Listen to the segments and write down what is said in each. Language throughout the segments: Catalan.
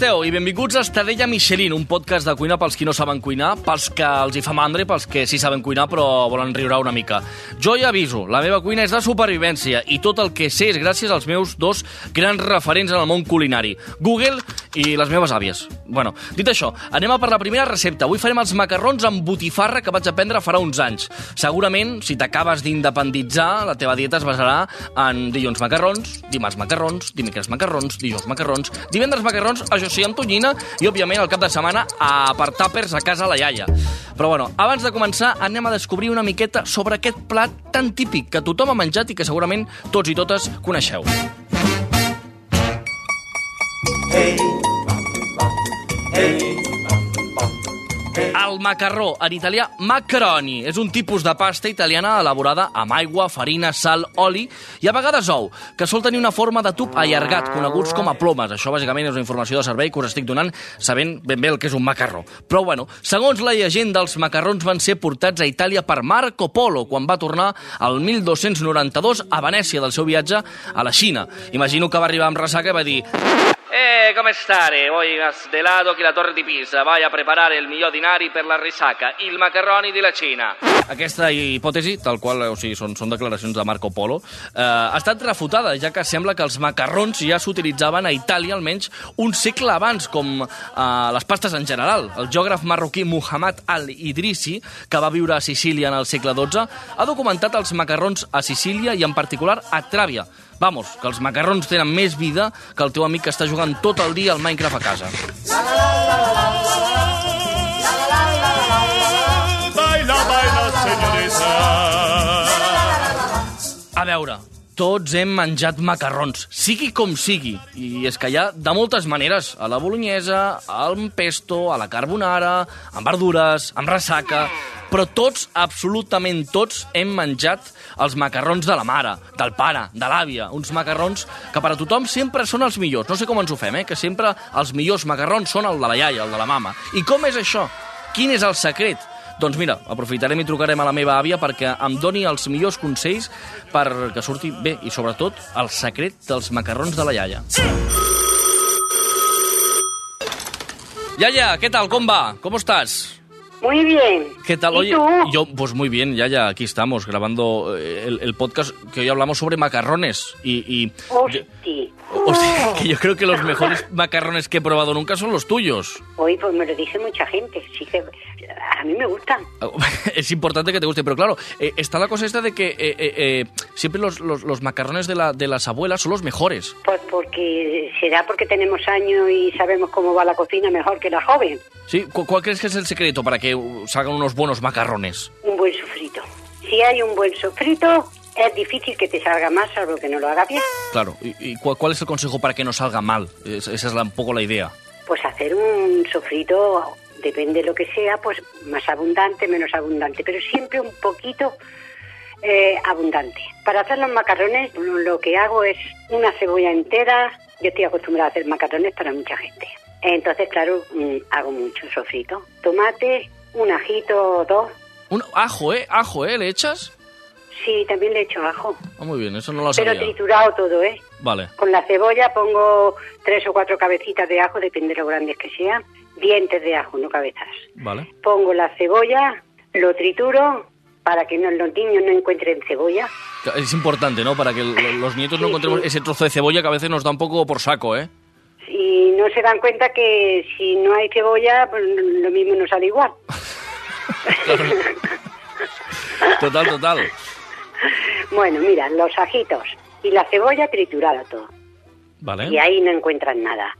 Esteu? I benvinguts a Estadella Michelin, un podcast de cuina pels qui no saben cuinar, pels que els hi fa mandra i pels que sí saben cuinar però volen riure una mica. Jo ja aviso, la meva cuina és de supervivència i tot el que sé és gràcies als meus dos grans referents en el món culinari, Google i les meves àvies. Bueno, dit això, anem a per la primera recepta. Avui farem els macarrons amb botifarra que vaig aprendre farà uns anys. Segurament, si t'acabes d'independitzar, la teva dieta es basarà en dilluns macarrons, dimarts macarrons, dimecres macarrons, dijous macarrons, divendres macarrons, això sí, amb tonyina, i, òbviament, el cap de setmana a per tàpers a casa la iaia. Però, bueno, abans de començar, anem a descobrir una miqueta sobre aquest plat tan típic que tothom ha menjat i que segurament tots i totes coneixeu. El macarró, en italià macaroni, és un tipus de pasta italiana elaborada amb aigua, farina, sal, oli i a vegades ou, que sol tenir una forma de tub allargat, coneguts com a plomes. Això bàsicament és una informació de servei que us estic donant sabent ben bé el que és un macarró. Però bueno, segons la llegenda, els macarrons van ser portats a Itàlia per Marco Polo quan va tornar al 1292 a Venècia del seu viatge a la Xina. Imagino que va arribar amb ressaca i va dir Eh, come stare? Voi svelato che la torre di Pisa vai a preparare il millor dinari per la risaca, il macarroni della Cina. Aquesta hipòtesi, tal qual, o sigui, són, són declaracions de Marco Polo, eh, ha estat refutada, ja que sembla que els macarrons ja s'utilitzaven a Itàlia almenys un segle abans, com eh, les pastes en general. El geògraf marroquí Muhammad al-Idrisi, que va viure a Sicília en el segle XII, ha documentat els macarrons a Sicília i en particular a Tràvia, Vamos, que els macarrons tenen més vida que el teu amic que està jugant tot el dia al Minecraft a casa. Baila, baila, señorita. A veure, tots hem menjat macarrons, sigui com sigui. I és que hi ha de moltes maneres. A la bolognesa, al pesto, a la carbonara, amb verdures, amb ressaca... Però tots, absolutament tots, hem menjat els macarrons de la mare, del pare, de l'àvia. Uns macarrons que per a tothom sempre són els millors. No sé com ens ho fem, eh? Que sempre els millors macarrons són el de la iaia, el de la mama. I com és això? Quin és el secret? Doncs mira, aprofitarem i trucarem a la meva àvia perquè em doni els millors consells perquè surti bé i, sobretot, el secret dels macarrons de la iaia. Yaya, ¿qué tal? ¿Cómo va? ¿Cómo estás? Muy bien. ¿Qué tal? ¿Y Oye, tú? yo, pues muy bien, ya, ya, aquí estamos grabando eh, el, el podcast que hoy hablamos sobre macarrones. Y, y Hostia. hostia, que yo creo que los mejores macarrones que he probado nunca son los tuyos. Hoy pues me lo dice mucha gente. Sí que a mí me gustan. Es importante que te guste, pero claro, eh, está la cosa esta de que eh, eh, eh, siempre los, los, los macarrones de, la, de las abuelas son los mejores. Pues porque será porque tenemos años y sabemos cómo va la cocina mejor que la joven. ¿Sí? ¿Cu- ¿Cuál crees que es el secreto para que salgan unos buenos macarrones? Un buen sofrito. Si hay un buen sofrito, es difícil que te salga más, salvo que no lo haga bien. Claro, ¿y, y cuál, cuál es el consejo para que no salga mal? Es- esa es la- un poco la idea. Pues hacer un sofrito, depende de lo que sea, pues más abundante, menos abundante, pero siempre un poquito eh, abundante. Para hacer los macarrones, lo que hago es una cebolla entera. Yo estoy acostumbrada a hacer macarrones para mucha gente. Entonces, claro, mm, hago mucho sofrito. Tomate, un ajito, dos. Un ajo, ¿eh? Ajo, ¿eh? ¿Le echas? Sí, también le echo ajo. Ah, muy bien, eso no lo Pero sabía. triturado todo, ¿eh? Vale. Con la cebolla pongo tres o cuatro cabecitas de ajo, depende de lo grandes que sean. Dientes de ajo, no cabezas. Vale. Pongo la cebolla, lo trituro para que no- los niños no encuentren cebolla. Es importante, ¿no? Para que los nietos no encontremos sí. ese trozo de cebolla que a veces nos da un poco por saco, ¿eh? Y no se dan cuenta que si no hay cebolla, pues lo mismo no sale igual. Total, total. Bueno, mira, los ajitos y la cebolla triturada todo. Vale. Y ahí no encuentran nada.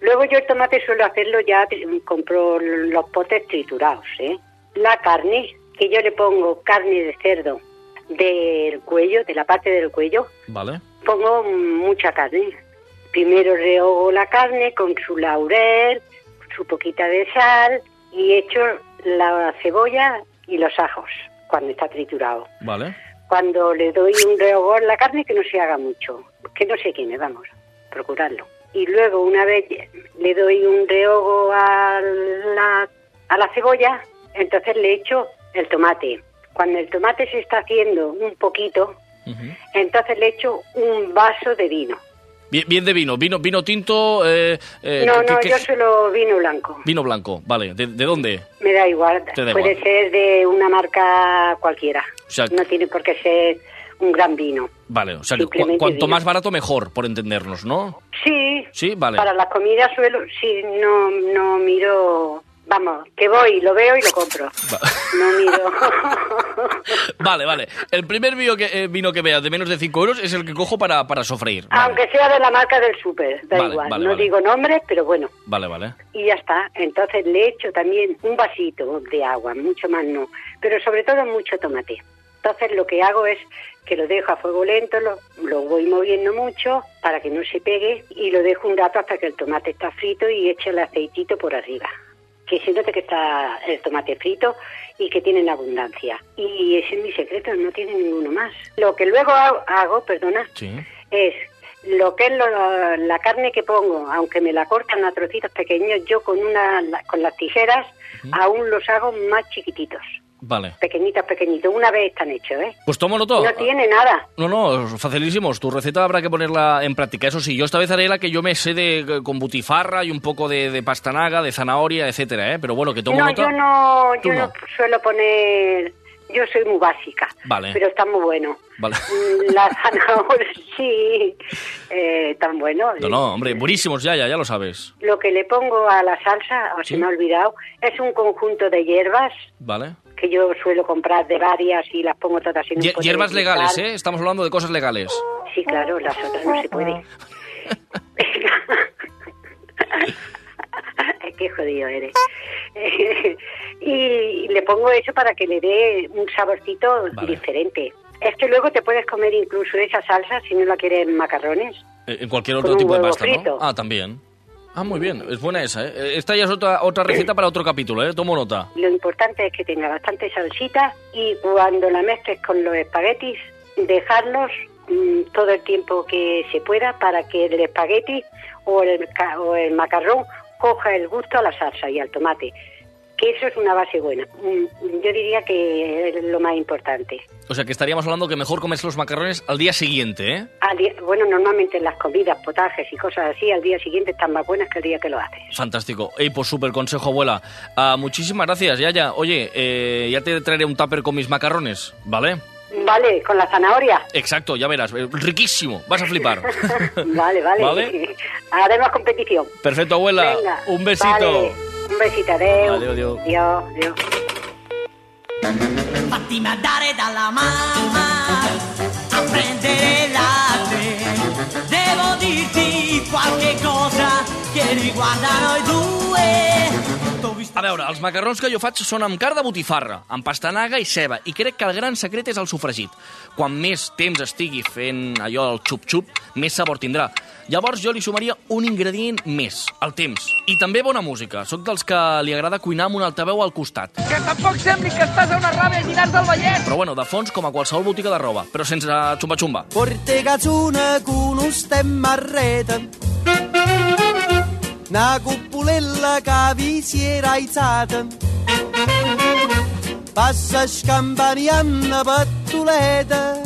Luego yo el tomate suelo hacerlo ya, compro los potes triturados, ¿eh? La carne, que yo le pongo carne de cerdo del cuello, de la parte del cuello, Vale. pongo mucha carne. Primero rehogo la carne con su laurel, su poquita de sal y echo la cebolla y los ajos cuando está triturado. Vale. Cuando le doy un rehogo en la carne, que no se haga mucho, que no se queme, vamos, procurarlo. Y luego, una vez le doy un rehogo a la, a la cebolla, entonces le echo el tomate. Cuando el tomate se está haciendo un poquito, entonces le echo un vaso de vino. Bien, bien de vino, vino, vino tinto... eh, eh, no, ¿qué- no, yo solo vino blanco. Vino blanco, vale. ¿De, de dónde? Me da igual. Da Puede igual. ser de una marca cualquiera. O sea, no tiene por qué ser un gran vino. Vale, o sea, cu- cuanto vino. más barato mejor, por entendernos, ¿no? Sí. Sí, vale. Para las comidas suelo, sí, no, no miro, vamos, que voy, lo veo y lo compro. Va- No miro. Vale, vale. El primer vino que, eh, vino que veas de menos de 5 euros es el que cojo para, para sofreír. Vale. Aunque sea de la marca del súper, da Vale, igual. vale, no digo nombres, pero bueno. Vale, vale. Y ya está. Entonces le echo también un vasito de agua, mucho más no. Pero sobre todo mucho tomate. Entonces lo que hago es que lo dejo a fuego lento, lo, lo voy moviendo mucho para que no se pegue y lo dejo un rato hasta que el tomate está frito y echo el aceitito por arriba. Que se note que está el tomate frito y que tienen abundancia. Y ese es mi secreto, no tiene ninguno más. Lo que luego hago, hago, perdona, Sí. es lo que es lo- la carne que pongo, aunque me la cortan a trocitos pequeños, yo con una la- con las tijeras aún los hago más chiquititos, Vale. pequeñitos, pequeñitos. Una vez están hechos, ¿eh? Pues tomo nota. No tiene nada. No, no, facilísimos. Tu receta habrá que ponerla en práctica. Eso sí, yo esta vez haré la que yo me sé de con butifarra y un poco de, de pastanaga, de zanahoria, etcétera, ¿eh? Pero bueno, que tomo No, nota. yo no, Tú yo no. no suelo poner, yo soy muy básica, Vale. pero está muy bueno. Vale. Mm, La zanahoria, sí, eh, tan bueno. No, no, hombre, buenísimos ya, ya, ya lo sabes. Lo que le pongo a la salsa, o Sí. se me ha olvidado, es un conjunto de hierbas Vale. que yo suelo comprar de varias y las pongo todas en Hier- hierbas legales, ¿eh? Estamos hablando de cosas legales. Sí, claro, las otras no se puede. Qué jodido eres. Y le pongo eso para que le dé un saborcito Vale. diferente. Es que luego te puedes comer incluso esa salsa si no la quieres en macarrones. Eh, En cualquier otro tipo de pasta, frito. ¿no? Ah, también. Ah, muy bien. Es buena esa, ¿eh? Eh, Esta ya es otra, otra receta para otro capítulo, ¿eh? Tomo nota. Lo importante es que tenga bastante salsita y cuando la mezcles con los espaguetis, dejarlos mm, todo el tiempo que se pueda para que el espagueti o el, o el macarrón coja el gusto a la salsa y al tomate. Que eso es una base buena. Mm, Yo diría que es lo más importante. O sea que estaríamos hablando que mejor comerse los macarrones al día siguiente, ¿eh? Al día- bueno, normalmente las comidas, potajes y cosas así, al día siguiente están más buenas que el día que lo haces. Fantástico. Ey, pues súper consejo, abuela. Ah, muchísimas gracias, Yaya. Oye, eh, ya te traeré un tupper con mis macarrones, ¿vale? Vale, con la zanahoria. Exacto, ya verás. eh, Riquísimo. Vas a flipar. vale, vale. ¿Vale? Haremos competición. Perfecto, abuela. Venga, un besito. vale. Un besito, adeu. Adeu, adeu. Adiós, adiós. Fatti mandare dalla mamma a prendere latte. Devo dirti qualche cosa che riguarda noi due. A veure, els macarrons que jo faig són amb carn de botifarra, amb pastanaga i ceba, i crec que el gran secret és el sofregit. Quan més temps estigui fent allò, el xup-xup, més sabor tindrà. Llavors jo li sumaria un ingredient més, el temps. I també bona música. Soc dels que li agrada cuinar amb un altaveu al costat. Que tampoc sembli que estàs a una ràbia llinars del Vallès. Però bueno, de fons com a qualsevol botiga de roba, però sense xumba-xumba. Porte cazzuna con un stemma a rete Una cuppulella che vi si era aizzata Passa scampanianna pattuleta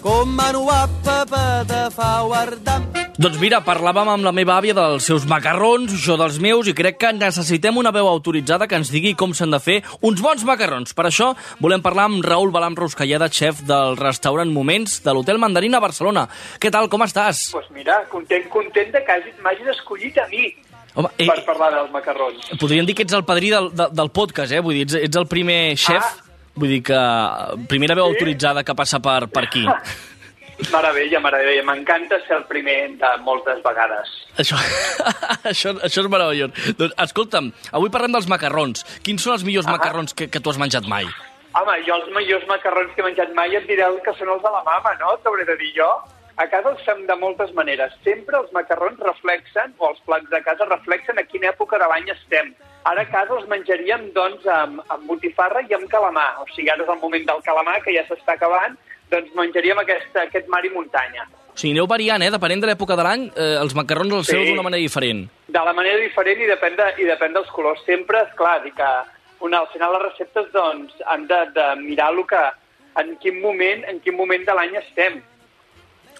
Con mano a papà te fa guardare Doncs mira, parlàvem amb la meva àvia dels seus macarrons, jo dels meus, i crec que necessitem una veu autoritzada que ens digui com s'han de fer uns bons macarrons. Per això volem parlar amb Raül Balam Ruscalleda, xef del restaurant Moments de l'Hotel Mandarina a Barcelona. Què tal, com estàs? pues mira, content, content de que hagi- m'hagin escollit a mi Home, eh, per parlar dels macarrons. podríem dir que ets el padrí del, del, del podcast, eh? Vull dir, ets, ets el primer xef, Ah. vull dir que primera veu autoritzada que passa per, per aquí. Meravella, meravella. M'encanta ser el primer de moltes vegades. Això, això, això és meravellós. Doncs, escolta'm, avui parlem dels macarrons. Quins són els millors Ah. macarrons que, que tu has menjat mai? Home, jo els millors macarrons que he menjat mai et diré que són els de la mama, no? T'hauré de dir jo. A casa els fem de moltes maneres. Sempre els macarrons reflexen, o els plats de casa reflexen a quina època de l'any estem. Ara a casa els menjaríem, doncs, amb, amb botifarra i amb calamar. O sigui, ara és el moment del calamar, que ja s'està acabant, doncs menjaríem aquest, aquest mar i muntanya. O sigui, aneu variant, eh? Depenent de l'època de l'any, eh, els macarrons els Sí. feu d'una manera diferent. De la manera diferent i depèn, de, i depèn dels colors. Sempre, és clar, dir que una, al final les receptes doncs, han de, de mirar el que, en quin moment, en quin moment de l'any estem.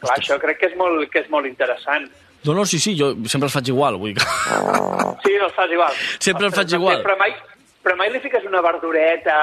Clar, això crec que és molt, que és molt interessant. No, no, sí, sí, jo sempre els faig igual, vull que... Sí, no els fas igual. Sempre el Ostres, faig igual. Però mai, però mai li fiques una verdureta...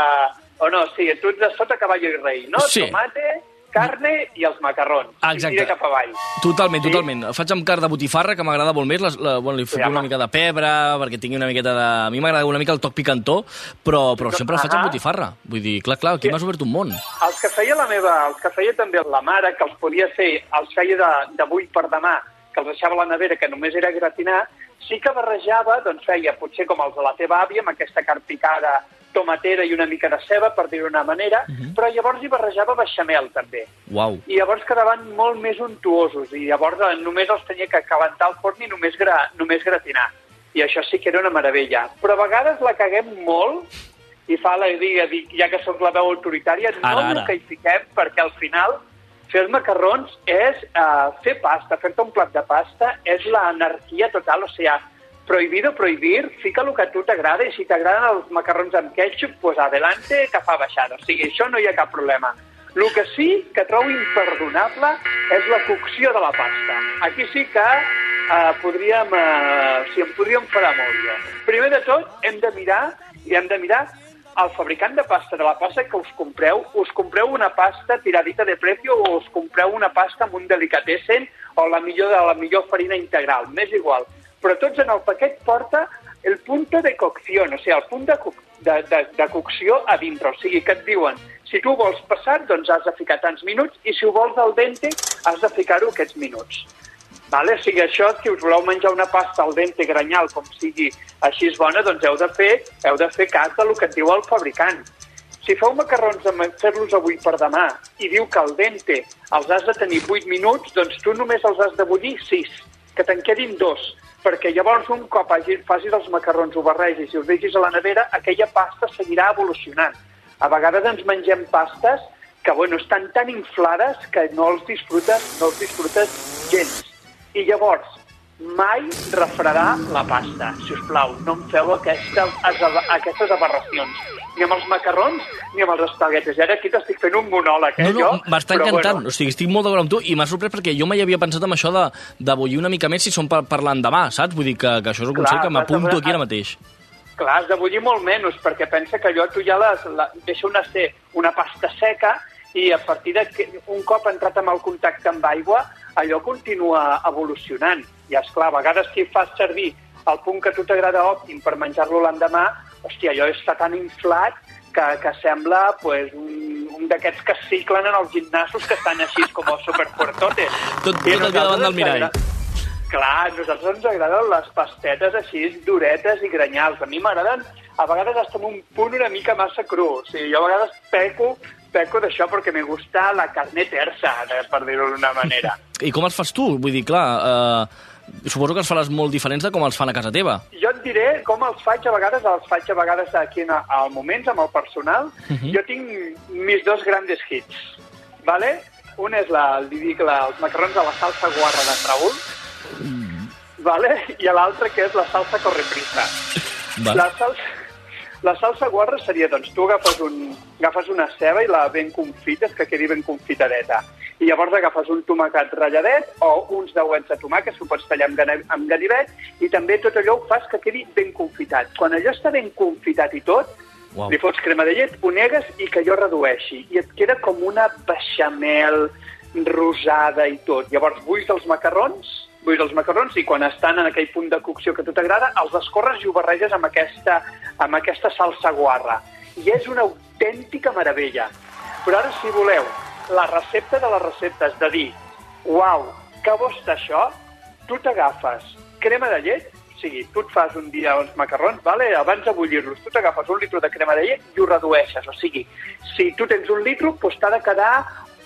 O no, sí, tu ets de sota caballo i rei, no? Sí. Tomate, carne i els macarrons. I exacte. tira cap avall. Totalment, Sí. totalment. El faig amb carn de botifarra, que m'agrada molt més. Les, la, bueno, li foto home. una mica de pebre, perquè tingui una miqueta de... A mi m'agrada una mica el toc picantó, però, però sempre el faig amb Ah. botifarra. Vull dir, clar, clar, aquí Sí. m'has obert un món. Els que feia la meva, els que feia també la mare, que els podia fer, els feia de- d'avui per demà, que els deixava a la nevera, que només era gratinar, sí que barrejava, doncs feia potser com els de la teva àvia, amb aquesta carn picada, tomatera i una mica de ceba, per dir-ho d'una manera, però llavors hi barrejava beixamel, també. Uau. I llavors quedaven molt més untuosos, i llavors eh, només els tenia que calentar al forn i només, gra, només gratinar. I això sí que era una meravella. Però a vegades la caguem molt, i fa la diga, dic, ja que sóc la veu autoritària, no Ara, ara. el que hi fiquem, perquè al final fer els macarrons és uh, fer pasta, fer-te un plat de pasta és l'anarquia total, o sigui, prohibido prohibir, fica el que a tu t'agrada i si t'agraden els macarrons amb ketchup, pues adelante, que fa baixada. O sigui, això no hi ha cap problema. El que sí que trobo imperdonable és la cocció de la pasta. Aquí sí que eh, podríem, eh, sí, em podríem enfadar molt jo. Primer de tot, hem de mirar i hem de mirar el fabricant de pasta de la pasta que us compreu, us compreu una pasta tiradita de precio o us compreu una pasta amb un delicatessen o la millor de la millor farina integral, m'és igual. Però tots en el paquet porta el punto de cocció, o sigui, el punt de, co de, de, de cocció a dintre. O sigui, que et diuen, si tu vols passar, doncs has de ficar tants minuts, i si ho vols al dente, has de ficar-ho aquests minuts. Vale? O sigui, això, si us voleu menjar una pasta al dente granyal, com sigui així és bona, doncs heu de fer, heu de fer cas del que et diu el fabricant. Si feu macarrons de fer-los avui per demà i diu que al dente els has de tenir 8 minuts, doncs tu només els has de bullir 6, que te'n quedin dos, perquè llavors un cop hagi, facis els macarrons, ho barregis i els deixis a la nevera, aquella pasta seguirà evolucionant. A vegades ens mengem pastes que, bueno, estan tan inflades que no els disfrutes, no els disfrutes gens. I llavors, mai refredar la pasta, si us plau. No em feu aquesta, aquestes aberracions. Ni amb els macarrons, ni amb els espaguetes. I ara aquí t'estic fent un monòleg, eh, No, no, jo? m'està encantant. Bueno, O sigui, estic molt d'acord amb tu i m'ha sorprès perquè jo mai havia pensat en això de, de bullir una mica més si són per, per l'endemà, saps? Vull dir que, que això és un Clar, consell que m'apunto aquí ara mateix. Clar, has de bullir molt menys, perquè pensa que allò tu ja les, la, deixa una, ser una pasta seca i a partir de que un cop entrat amb el contacte amb aigua, allò continua evolucionant. I, és clar a vegades si fas servir el punt que a tu t'agrada òptim per menjar-lo l'endemà, hòstia, allò està tan inflat que, que sembla pues, un, un d'aquests que ciclen en els gimnasos que estan així com els superfuertotes. Tot- tot el dia davant del mirall. Clar, a nosaltres ens agraden les pastetes així duretes i granyals. A mi m'agraden a vegades hasta en un punt una mica massa cru. O sigui, jo a vegades peco, peco d'això perquè me gusta la carne tersa, per dir-ho d'una manera. I com els fas tu? Vull dir, clar, eh, suposo que els faràs molt diferents de com els fan a casa teva. Jo et diré com els faig a vegades, els faig a vegades aquí en, al moments amb el personal. Uh -huh. Jo tinc mis dos grandes hits, ¿vale? Un és la, li dic la, els macarrons de la salsa guarra de Traúl, ¿vale? i l'altre que és la salsa correprisa. Va. La salsa, la salsa guarra seria, doncs, tu agafes, un, agafes una ceba i la ben confites, que quedi ben confitadeta. I llavors agafes un tomacat ratlladet o uns dauets de tomàquet, que ho pots tallar amb, amb ganivet, i també tot allò ho fas que quedi ben confitat. Quan allò està ben confitat i tot, Uau. li fots crema de llet, ho negues i que allò redueixi. I et queda com una beixamel rosada i tot. Llavors bulls els macarrons, bulls els macarrons i quan estan en aquell punt de cocció que a tu t'agrada, els escorres i ho barreges amb aquesta, amb aquesta salsa guarra. I és una autèntica meravella. Però ara, si voleu, la recepta de les receptes de dir uau, que bo està això, tu t'agafes crema de llet, o sigui, tu et fas un dia uns macarrons, vale? abans de bullir-los, tu t'agafes un litre de crema de llet i ho redueixes. O sigui, si tu tens un litre, doncs t'ha de quedar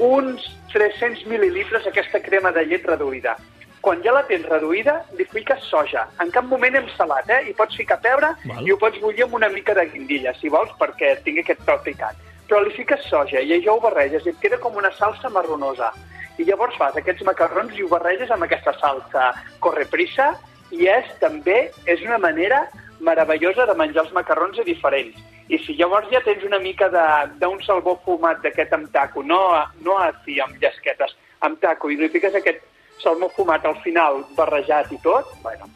uns 300 mil·lilitres aquesta crema de llet reduïda. quan ja la tens reduïda, li fiques soja. En cap moment hem salat, eh? I pots ficar pebre Val. i ho pots bullir amb una mica de guindilla, si vols, perquè tingui aquest toc picant. Però li fiques soja i això ho barreges i et queda com una salsa marronosa. I llavors fas aquests macarrons i ho barreges amb aquesta salsa correprisa i és també és una manera meravellosa de menjar els macarrons a diferents. I si llavors ja tens una mica de- d'un salmó fumat d'aquest amb taco, no, no així amb llesquetes, amb taco, i li fiques aquest salmó fumat al final barrejat i tot, bueno,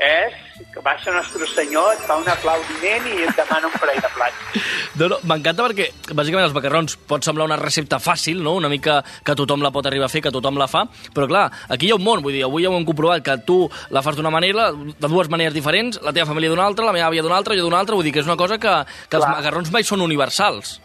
és que baixa Nostre Senyor, et fa un aplaudiment i et demana un parell de plats. No, no, M'encanta perquè, bàsicament, els macarrons pot semblar una recepta fàcil, no? una mica que tothom la pot arribar a fer, que tothom la fa, però clar, aquí hi ha un món, vull dir, avui ja ho hem comprovat, que tu la fas d'una manera, de dues maneres diferents, la teva família d'una altra, la meva àvia d'una altra, jo d'una altra, vull dir que és una cosa que, que els macarrons mai són universals.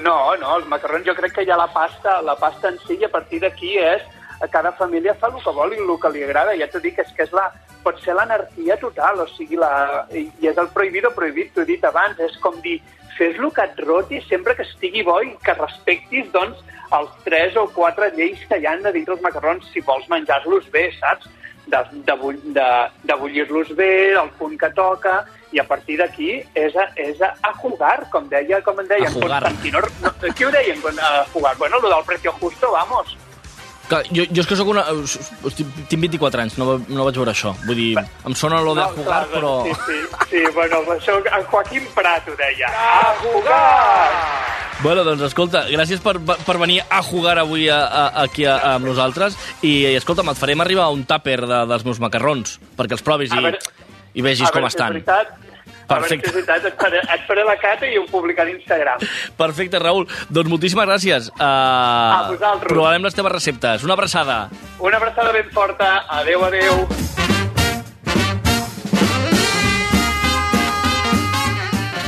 No, no, els macarrons jo crec que ja la pasta, la pasta en si, a partir d'aquí és a cada família fa el que vol i el que li agrada. Ja t'ho dic, és que és la, pot ser l'anarquia total, o sigui, la, i és el prohibido prohibit, t'ho he dit abans, és com dir, fes el que et roti sempre que estigui bo i que respectis, doncs, els tres o quatre lleis que hi han de dintre els macarrons si vols menjar-los bé, saps? De, de, de, de bullir-los bé, el punt que toca, i a partir d'aquí és, a, és a, a jugar, com deia, com en deia A jugar. Constantino. No, qui ho deien a jugar? Bueno, lo del precio justo, vamos. Clar, jo, jo és que sóc una... Tinc 24 anys, no, va- no vaig veure això. Vull dir, em sona lo de No, jugar, clar, però... Sí, sí, sí, bueno, això en Joaquim Prat ho deia. A jugar! Bueno, doncs escolta, gràcies per, per venir a jugar avui a, a, aquí a, amb nosaltres i, escolta'm, et farem arribar un tàper de, dels meus macarrons perquè els provis A i, veure- i vegis com a veure si estan. És veritat, a Perfecte. és veritat, et faré, et faré la cata i ho publicaré a Instagram. Perfecte, Raül. Doncs moltíssimes gràcies. Uh, A vosaltres. Provarem les teves receptes. Una abraçada. Una abraçada ben forta. Adeu, adeu.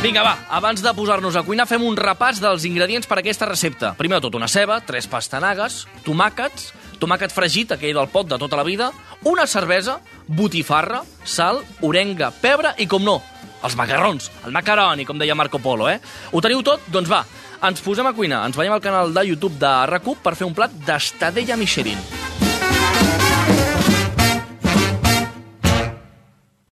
Vinga, va, abans de posar-nos a cuinar, fem un repàs dels ingredients per a aquesta recepta. Primer de tot, una ceba, tres pastanagues, tomàquets, tomàquet fregit, aquell del pot de tota la vida, una cervesa, botifarra, sal, orenga, pebre i, com no, els macarrons, el macaroni, com deia Marco Polo, eh? Ho teniu tot? Doncs va, ens posem a cuinar. Ens veiem al canal de YouTube de RAC1 per fer un plat d'estadella Michelin.